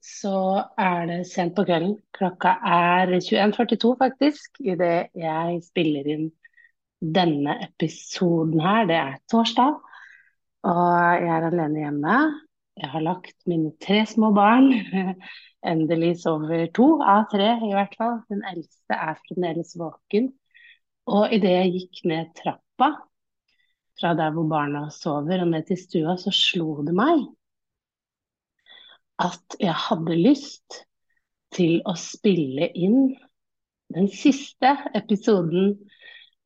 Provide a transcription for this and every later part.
så er det sent på kvelden. Klokka er 21.42 faktisk, idet jeg spiller inn denne episoden her. Det er torsdag, og jeg er alene hjemme. Jeg har lagt mine tre små barn endelig sover to av tre, i hvert fall. Den eldste er fremdeles våken. Og idet jeg gikk ned trappa fra der hvor barna sover og ned til stua, så slo det meg at jeg hadde lyst til å spille inn den siste episoden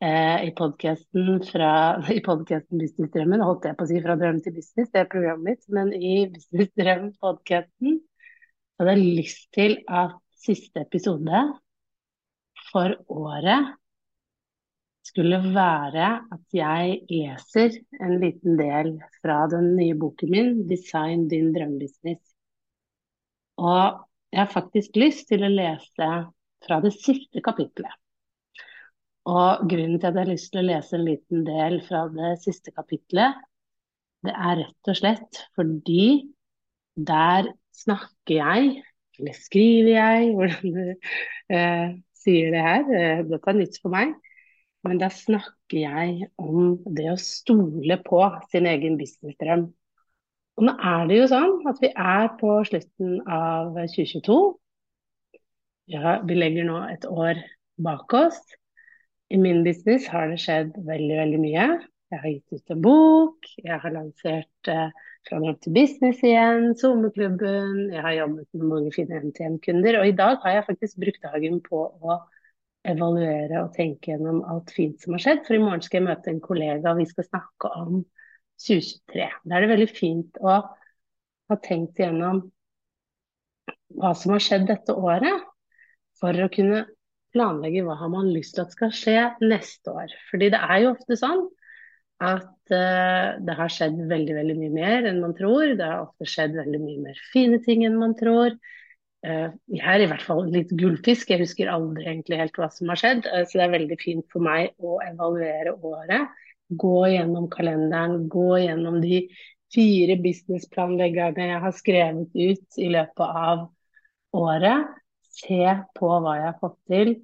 eh, i podkasten i podkasten Businessdrømmen, holdt jeg på å si fra drøm til business, det er programmet mitt, men i Businessdrøm-podkasten jeg hadde lyst til at siste episode for året skulle være at jeg leser en liten del fra den nye boken min, 'Design din drømmebusiness'. Og jeg har faktisk lyst til å lese fra det siste kapitlet. Og grunnen til at jeg har lyst til å lese en liten del fra det siste kapitlet, det er rett og slett fordi der snakker jeg, eller skriver jeg, hvordan du eh, sier det her. Eh, dette er nytt for meg. Men da snakker jeg om det å stole på sin egen businessdrøm. Og nå er det jo sånn at vi er på slutten av 2022. Ja, vi legger nå et år bak oss. I min business har det skjedd veldig, veldig mye. Jeg har gitt ut en bok, jeg har lansert eh, drøm til business igjen, SoMe-klubben. Jeg har jobbet med mange fine NTN-kunder. Og i dag har jeg faktisk brukt dagen på å evaluere og tenke gjennom alt fint som har skjedd. For i morgen skal jeg møte en kollega, og vi skal snakke om 2023. Da er det veldig fint å ha tenkt gjennom hva som har skjedd dette året, for å kunne planlegge hva har man lyst til at skal skje neste år. Fordi det er jo ofte sånn at uh, det har skjedd veldig veldig mye mer enn man tror. Det har ofte skjedd veldig mye mer fine ting enn man tror. Uh, jeg er i hvert fall litt gullfisk, jeg husker aldri egentlig helt hva som har skjedd. Uh, så det er veldig fint for meg å evaluere året. Gå gjennom kalenderen, gå gjennom de fire businessplanleggerne jeg har skrevet ut i løpet av året. Se på hva jeg har fått til.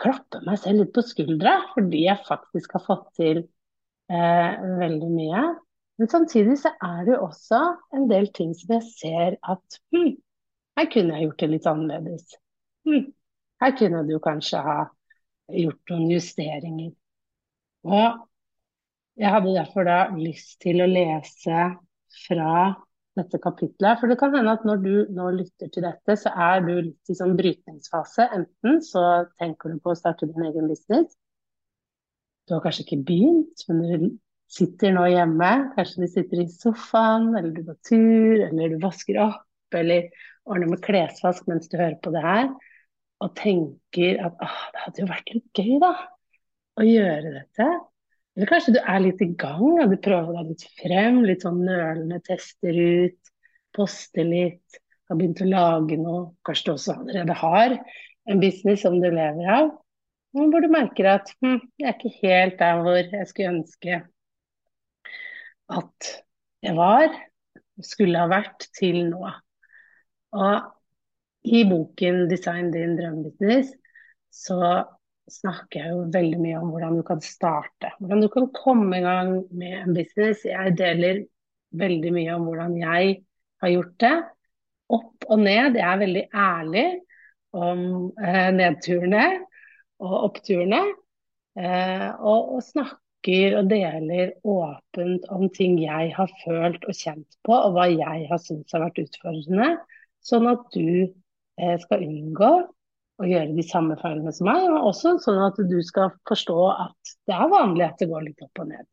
Klappe meg selv litt på skuldra fordi jeg faktisk har fått til eh, veldig mye. Men samtidig så er det jo også en del ting som jeg ser at hm, her kunne jeg gjort det litt annerledes. Hm, her kunne du kanskje ha gjort noen justeringer. Og jeg hadde derfor da lyst til å lese fra dette kapitlet. For det kan hende at når du nå lytter til dette, så er du litt i sånn brytningsfase. Enten så tenker du på å starte din egen business, du har kanskje ikke begynt, men du sitter nå hjemme. Kanskje du sitter i sofaen, eller du går tur, eller du vasker opp, eller ordner med klesvask mens du hører på det her, og tenker at åh, det hadde jo vært litt gøy, da, å gjøre dette. Eller kanskje du er litt i gang, og du prøver deg litt frem, litt sånn nølende, tester ut, poster litt, har begynt å lage noe. Kanskje du også allerede har en business som du lever av. Hvor du merker at hm, jeg er ikke helt der hvor jeg skulle ønske at jeg var, skulle ha vært til nå. Og i boken 'Design din drømmebusiness' så snakker jeg jo veldig mye om hvordan du kan starte. Hvordan du kan komme i gang med en business. Jeg deler veldig mye om hvordan jeg har gjort det. Opp og ned. Jeg er veldig ærlig om eh, nedturene og oppturene. Eh, og, og, snakker og deler åpent om ting jeg har følt og kjent på, og hva jeg har syntes har vært utfordrende. Sånn at du eh, skal unngå å gjøre de samme feilene som meg, og også sånn at du skal forstå at det er vanlig at det går litt opp og ned.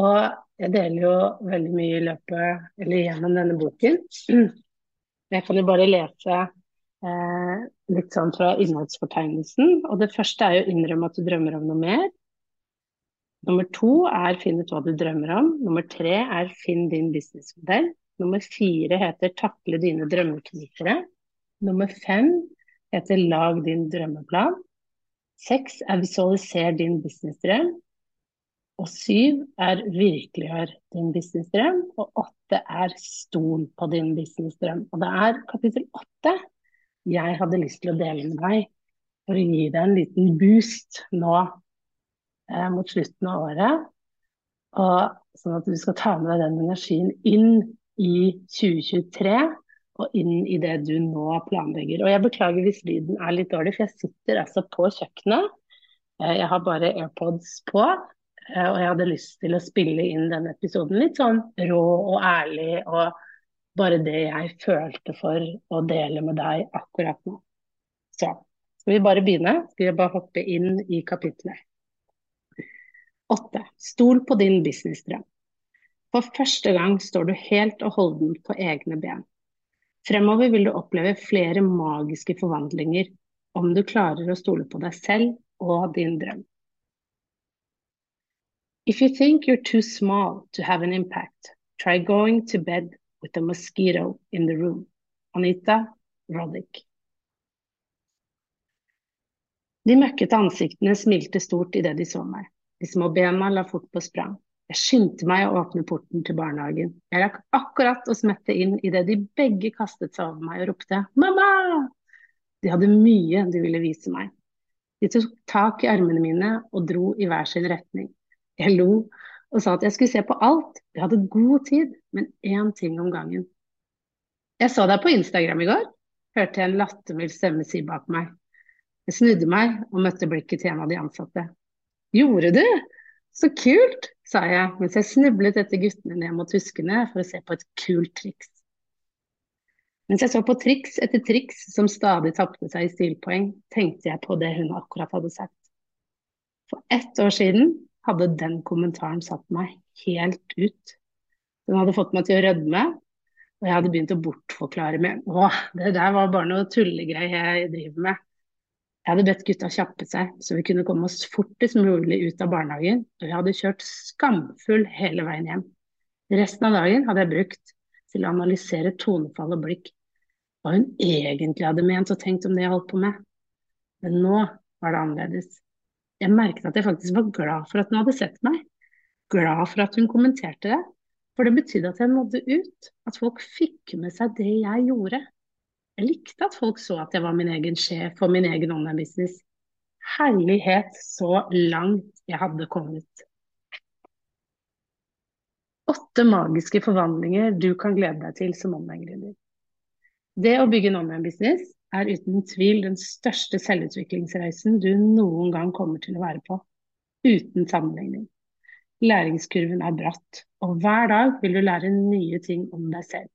Og jeg deler jo veldig mye i løpet, eller gjennom denne boken. Jeg kan jo bare lese eh, litt sånn fra innholdsfortegnelsen. Og det første er jo innrømme at du drømmer om noe mer. Nummer to er finn ut hva du drømmer om. Nummer tre er finn din businessmodell. Nummer fire heter takle dine drømmeknipere. Nummer fem heter Lag din drømmeplan. Seks er Visualiser din businessdrøm. Og syv er Virkeliggjør din businessdrøm. Og åtte er Stol på din businessdrøm. Og det er kapittel åtte jeg hadde lyst til å dele med deg for å gi deg en liten boost nå eh, mot slutten av året. Og sånn at du skal ta med deg den energien inn i 2023 og inn i det du nå planlegger. Og jeg beklager hvis lyden er litt dårlig, for jeg sitter altså på kjøkkenet. Eh, jeg har bare AirPods på, eh, og jeg hadde lyst til å spille inn denne episoden litt sånn rå og ærlig, og bare det jeg følte for å dele med deg akkurat nå. Så skal vi bare begynne? Skal vi bare hoppe inn i kapitlet? Åtte. Stol på din businessdrøm. For første gang står du helt og holdent på egne ben. Fremover vil du oppleve flere magiske forvandlinger om du klarer å stole på deg selv og din drøm. If you think you're too small to have an impact, try going to bed with a mosquito in the room. Anita Roddick. De møkkete ansiktene smilte stort idet de så meg. De små bena la fort på sprang. Jeg skyndte meg å åpne porten til barnehagen. Jeg rakk akkurat å smette inn idet de begge kastet seg over meg og ropte 'mamma'. De hadde mye de ville vise meg. De tok tak i armene mine og dro i hver sin retning. Jeg lo og sa at jeg skulle se på alt. Jeg hadde god tid, men én ting om gangen. Jeg så deg på Instagram i går, hørte jeg en lattermild stemme si bak meg. Jeg snudde meg og møtte blikket til en av de ansatte. Gjorde du? Så kult, sa jeg mens jeg snublet etter guttene ned mot huskene for å se på et kult triks. Mens jeg så på triks etter triks som stadig tapte seg i stilpoeng, tenkte jeg på det hun akkurat hadde sagt. For ett år siden hadde den kommentaren satt meg helt ut. Den hadde fått meg til å rødme, og jeg hadde begynt å bortforklare med Å, det der var bare noe tullegreier jeg driver med. Jeg hadde bedt gutta kjappe seg, så vi kunne komme oss fortest mulig ut av barnehagen, og vi hadde kjørt skamfull hele veien hjem. Resten av dagen hadde jeg brukt til å analysere tonefall og blikk, hva hun egentlig hadde ment og tenkt om det jeg holdt på med. Men nå var det annerledes. Jeg merket at jeg faktisk var glad for at hun hadde sett meg, glad for at hun kommenterte det, for det betydde at jeg nådde ut, at folk fikk med seg det jeg gjorde. Jeg likte at folk så at jeg var min egen sjef og min egen online-business. Herlighet, så langt jeg hadde kommet. Åtte magiske forvandlinger du kan glede deg til som online-gründer. Det å bygge en online-business er uten tvil den største selvutviklingsreisen du noen gang kommer til å være på. Uten sammenligning. Læringskurven er bratt, og hver dag vil du lære nye ting om deg selv.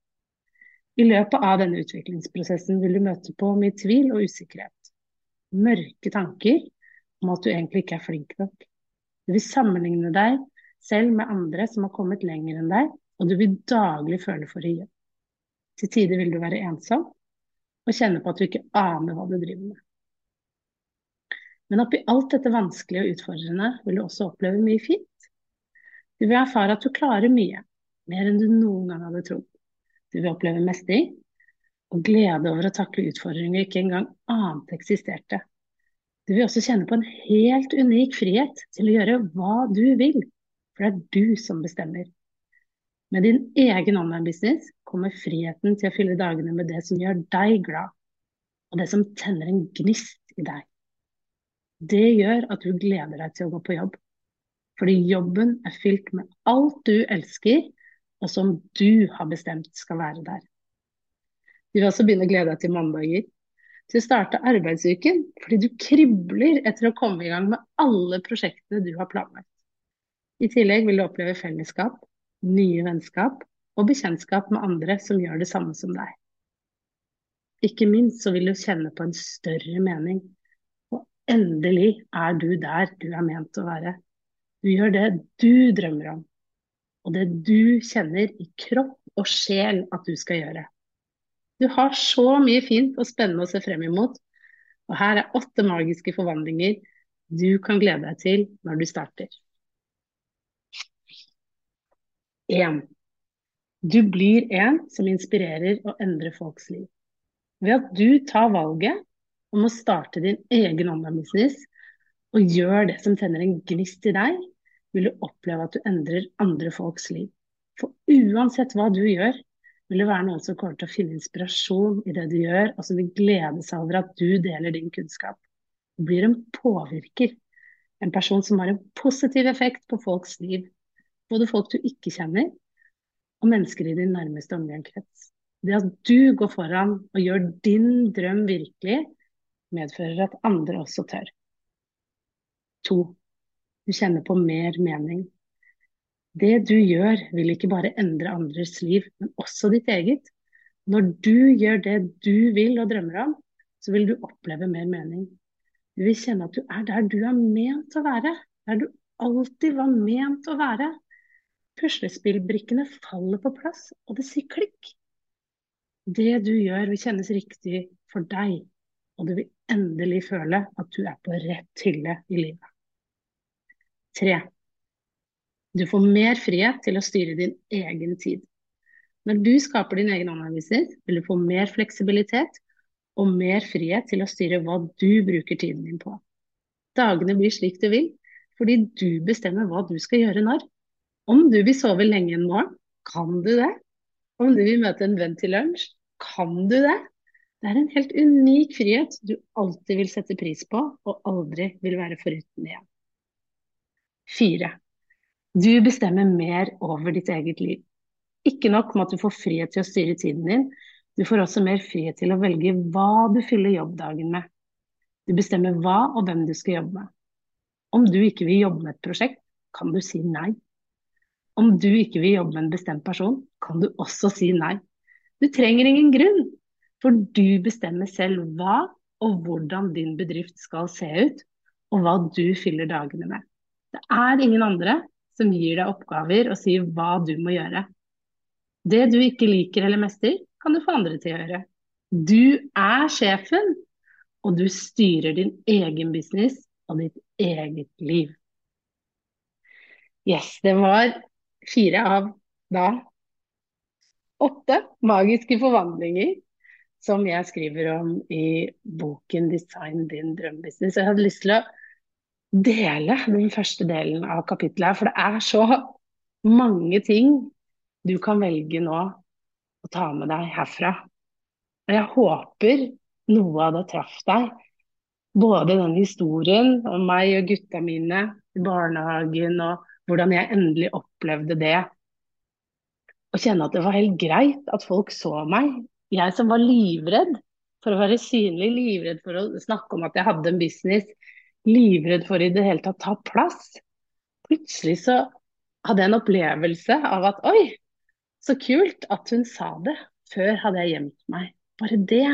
I løpet av denne utviklingsprosessen vil du møte på mye tvil og usikkerhet. Mørke tanker om at du egentlig ikke er flink nok. Du vil sammenligne deg selv med andre som har kommet lenger enn deg, og du vil daglig føle for å. Til tider vil du være ensom og kjenne på at du ikke aner hva du driver med. Men oppi alt dette vanskelige og utfordrende vil du også oppleve mye fint. Du vil erfare at du klarer mye, mer enn du noen gang hadde trodd. Du vil oppleve mestring og glede over å takle utfordringer ikke engang ante eksisterte. Du vil også kjenne på en helt unik frihet til å gjøre hva du vil, for det er du som bestemmer. Med din egen online-business kommer friheten til å fylle dagene med det som gjør deg glad, og det som tenner en gnist i deg. Det gjør at du gleder deg til å gå på jobb, fordi jobben er fylt med alt du elsker, og som du har bestemt skal være der. Du vil også begynne å glede deg til mandager. til å starte arbeidsuken fordi du kribler etter å komme i gang med alle prosjektene du har planlagt. I tillegg vil du oppleve fellesskap, nye vennskap og bekjentskap med andre som gjør det samme som deg. Ikke minst så vil du kjenne på en større mening. Og endelig er du der du er ment å være. Du gjør det du drømmer om, og det du kjenner i kropp og sjel at du skal gjøre. Du har så mye fint og spennende å se frem imot, og her er åtte magiske forvandlinger du kan glede deg til når du starter. 1. Du blir en som inspirerer og endrer folks liv. Ved at du tar valget om å starte din egen online-business og gjør det som tenner en gnist i deg, vil du oppleve at du endrer andre folks liv. For uansett hva du gjør, vil det være noen som kommer til å finne inspirasjon i det du gjør, og som vil glede seg over at du deler din kunnskap. Du blir en påvirker. En person som har en positiv effekt på folks liv. Både folk du ikke kjenner, og mennesker i din nærmeste omgangskrets. Det at du går foran og gjør din drøm virkelig, medfører at andre også tør. To. Du kjenner på mer mening. Det du gjør, vil ikke bare endre andres liv, men også ditt eget. Når du gjør det du vil og drømmer om, så vil du oppleve mer mening. Du vil kjenne at du er der du er ment å være, der du alltid var ment å være. Puslespillbrikkene faller på plass, og det sier klikk. Det du gjør vil kjennes riktig for deg, og du vil endelig føle at du er på rett hylle i livet. Tre. Du får mer frihet til å styre din egen tid. Når du skaper din egen analyser, vil du få mer fleksibilitet og mer frihet til å styre hva du bruker tiden din på. Dagene blir slik du vil, fordi du bestemmer hva du skal gjøre når. Om du vil sove lenge en morgen, kan du det. Om du vil møte en venn til lunsj, kan du det. Det er en helt unik frihet du alltid vil sette pris på, og aldri vil være foruten igjen. Fire. Du bestemmer mer over ditt eget liv. Ikke nok med at du får frihet til å styre tiden din, du får også mer frihet til å velge hva du fyller jobbdagen med. Du bestemmer hva og hvem du skal jobbe med. Om du ikke vil jobbe med et prosjekt, kan du si nei. Om du ikke vil jobbe med en bestemt person, kan du også si nei. Du trenger ingen grunn, for du bestemmer selv hva og hvordan din bedrift skal se ut, og hva du fyller dagene med. Det er ingen andre som gir deg oppgaver og sier hva du må gjøre. Det du ikke liker eller mester, kan du få andre til å gjøre. Du er sjefen, og du styrer din egen business og ditt eget liv. Yes, det var fire av da åtte magiske forvandlinger som jeg skriver om i boken 'Design din drømmebusiness'. Jeg hadde lyst til å dele den første delen av kapittelet. For det er så mange ting du kan velge nå å ta med deg herfra. Og jeg håper noe av det traff deg. Både den historien om meg og gutta mine i barnehagen, og hvordan jeg endelig opplevde det. Og kjenne at det var helt greit at folk så meg. Jeg som var livredd for å være synlig, livredd for å snakke om at jeg hadde en business livredd for i det hele tatt ta plass. Plutselig så hadde jeg en opplevelse av at oi, så kult at hun sa det. Før hadde jeg gjemt meg. Bare det.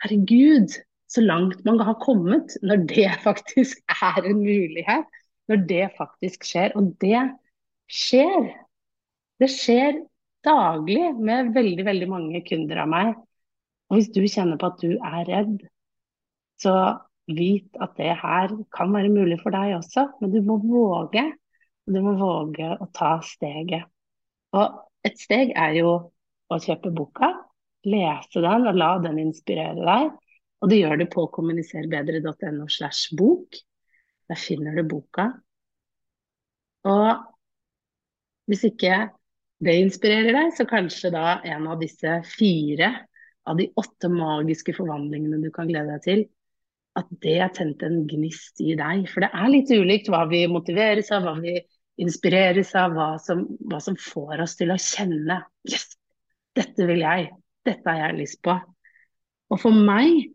Herregud, så langt man har kommet når det faktisk er en mulighet. Når det faktisk skjer. Og det skjer. Det skjer daglig med veldig, veldig mange kunder av meg. Og hvis du kjenner på at du er redd, så vit at det her kan være mulig for deg også, men du må våge. Du må våge å ta steget. Og et steg er jo å kjøpe boka, lese den og la den inspirere deg. Og det gjør du på kommuniserbedre.no slash bok. Der finner du boka. Og hvis ikke det inspirerer deg, så kanskje da en av disse fire av de åtte magiske forvandlingene du kan glede deg til, at det har tent en gnist i deg. For det er litt ulikt hva vi motiveres av, hva vi inspireres av, hva som, hva som får oss til å kjenne Yes, dette vil jeg. Dette har jeg lyst på. Og for meg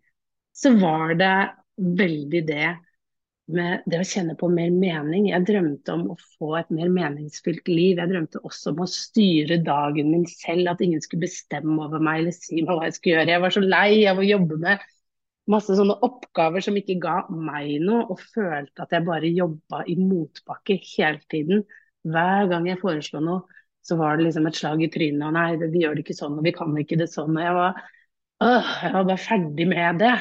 så var det veldig det med det å kjenne på mer mening. Jeg drømte om å få et mer meningsfylt liv. Jeg drømte også om å styre dagen min selv, at ingen skulle bestemme over meg eller si meg hva jeg skulle gjøre. Jeg var så lei av å jobbe med masse sånne oppgaver som ikke ga meg noe, og følte at jeg bare jobba i motbakke hele tiden. Hver gang jeg foreslo noe, så var det liksom et slag i trynet. Og nei, vi gjør det ikke sånn, og vi kan ikke det sånn. Og jeg var, øh, jeg var bare ferdig med det.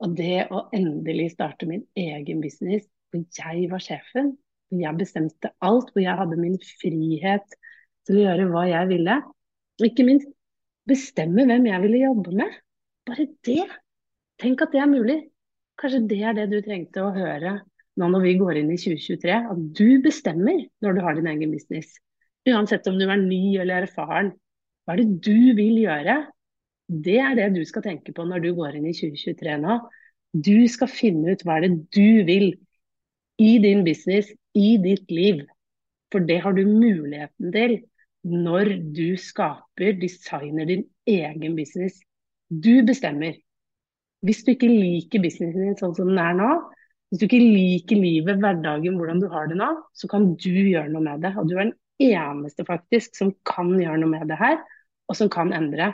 Og det å endelig starte min egen business, hvor jeg var sjefen, hvor jeg bestemte alt, hvor jeg hadde min frihet til å gjøre hva jeg ville, og ikke minst bestemme hvem jeg ville jobbe med. Bare det. Tenk at det er mulig. Kanskje det er det du trengte å høre nå når vi går inn i 2023. At du bestemmer når du har din egen business. Uansett om du er ny eller erfaren. Hva er det du vil gjøre? Det er det du skal tenke på når du går inn i 2023 nå. Du skal finne ut hva er det du vil i din business, i ditt liv. For det har du muligheten til når du skaper, designer din egen business. Du bestemmer. Hvis du ikke liker businessen din sånn som den er nå, hvis du ikke liker livet, hverdagen, hvordan du har det nå, så kan du gjøre noe med det. Og du er den eneste faktisk som kan gjøre noe med det her, og som kan endre.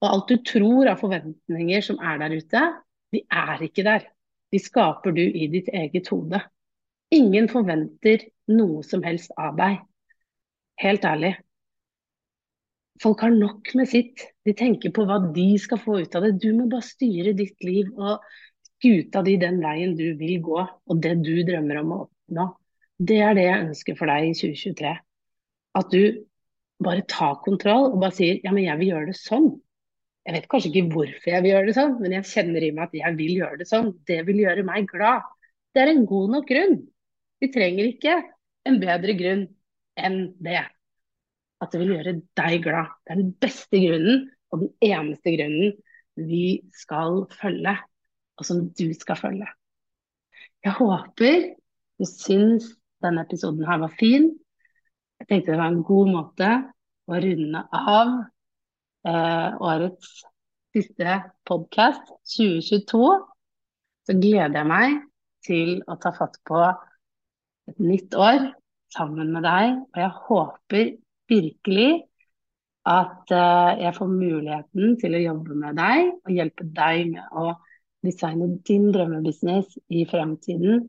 Og alt du tror av forventninger som er der ute, de er ikke der. De skaper du i ditt eget hode. Ingen forventer noe som helst av deg. Helt ærlig. Folk har nok med sitt. De tenker på hva de skal få ut av det. Du må bare styre ditt liv og skuta di den veien du vil gå, og det du drømmer om å oppnå. Det er det jeg ønsker for deg i 2023. At du bare tar kontroll og bare sier ja, men jeg vil gjøre det sånn. Jeg vet kanskje ikke hvorfor jeg vil gjøre det sånn, men jeg kjenner i meg at jeg vil gjøre det sånn. Det vil gjøre meg glad. Det er en god nok grunn. Vi trenger ikke en bedre grunn enn det. At det vil gjøre deg glad. Det er den beste grunnen og den eneste grunnen vi skal følge, og som du skal følge. Jeg håper du syns denne episoden her var fin. Jeg tenkte det var en god måte å runde av eh, årets siste podkast, 2022, så gleder jeg meg til å ta fatt på et nytt år sammen med deg. Og jeg håper virkelig at eh, jeg får muligheten til å jobbe med deg og hjelpe deg med å designe din drømmebusiness i fremtiden.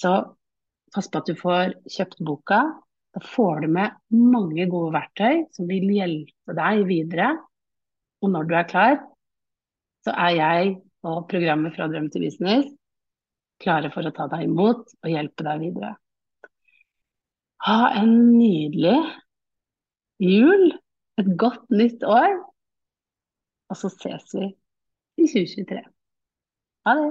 Så pass på at du får kjøpt boka. Da får du med mange gode verktøy som vil hjelpe deg videre. Og når du er klar, så er jeg og programmet Fra drøm til business klare for å ta deg imot og hjelpe deg videre. Ha en nydelig jul, et godt nytt år, og så ses vi i 2023. Ha det.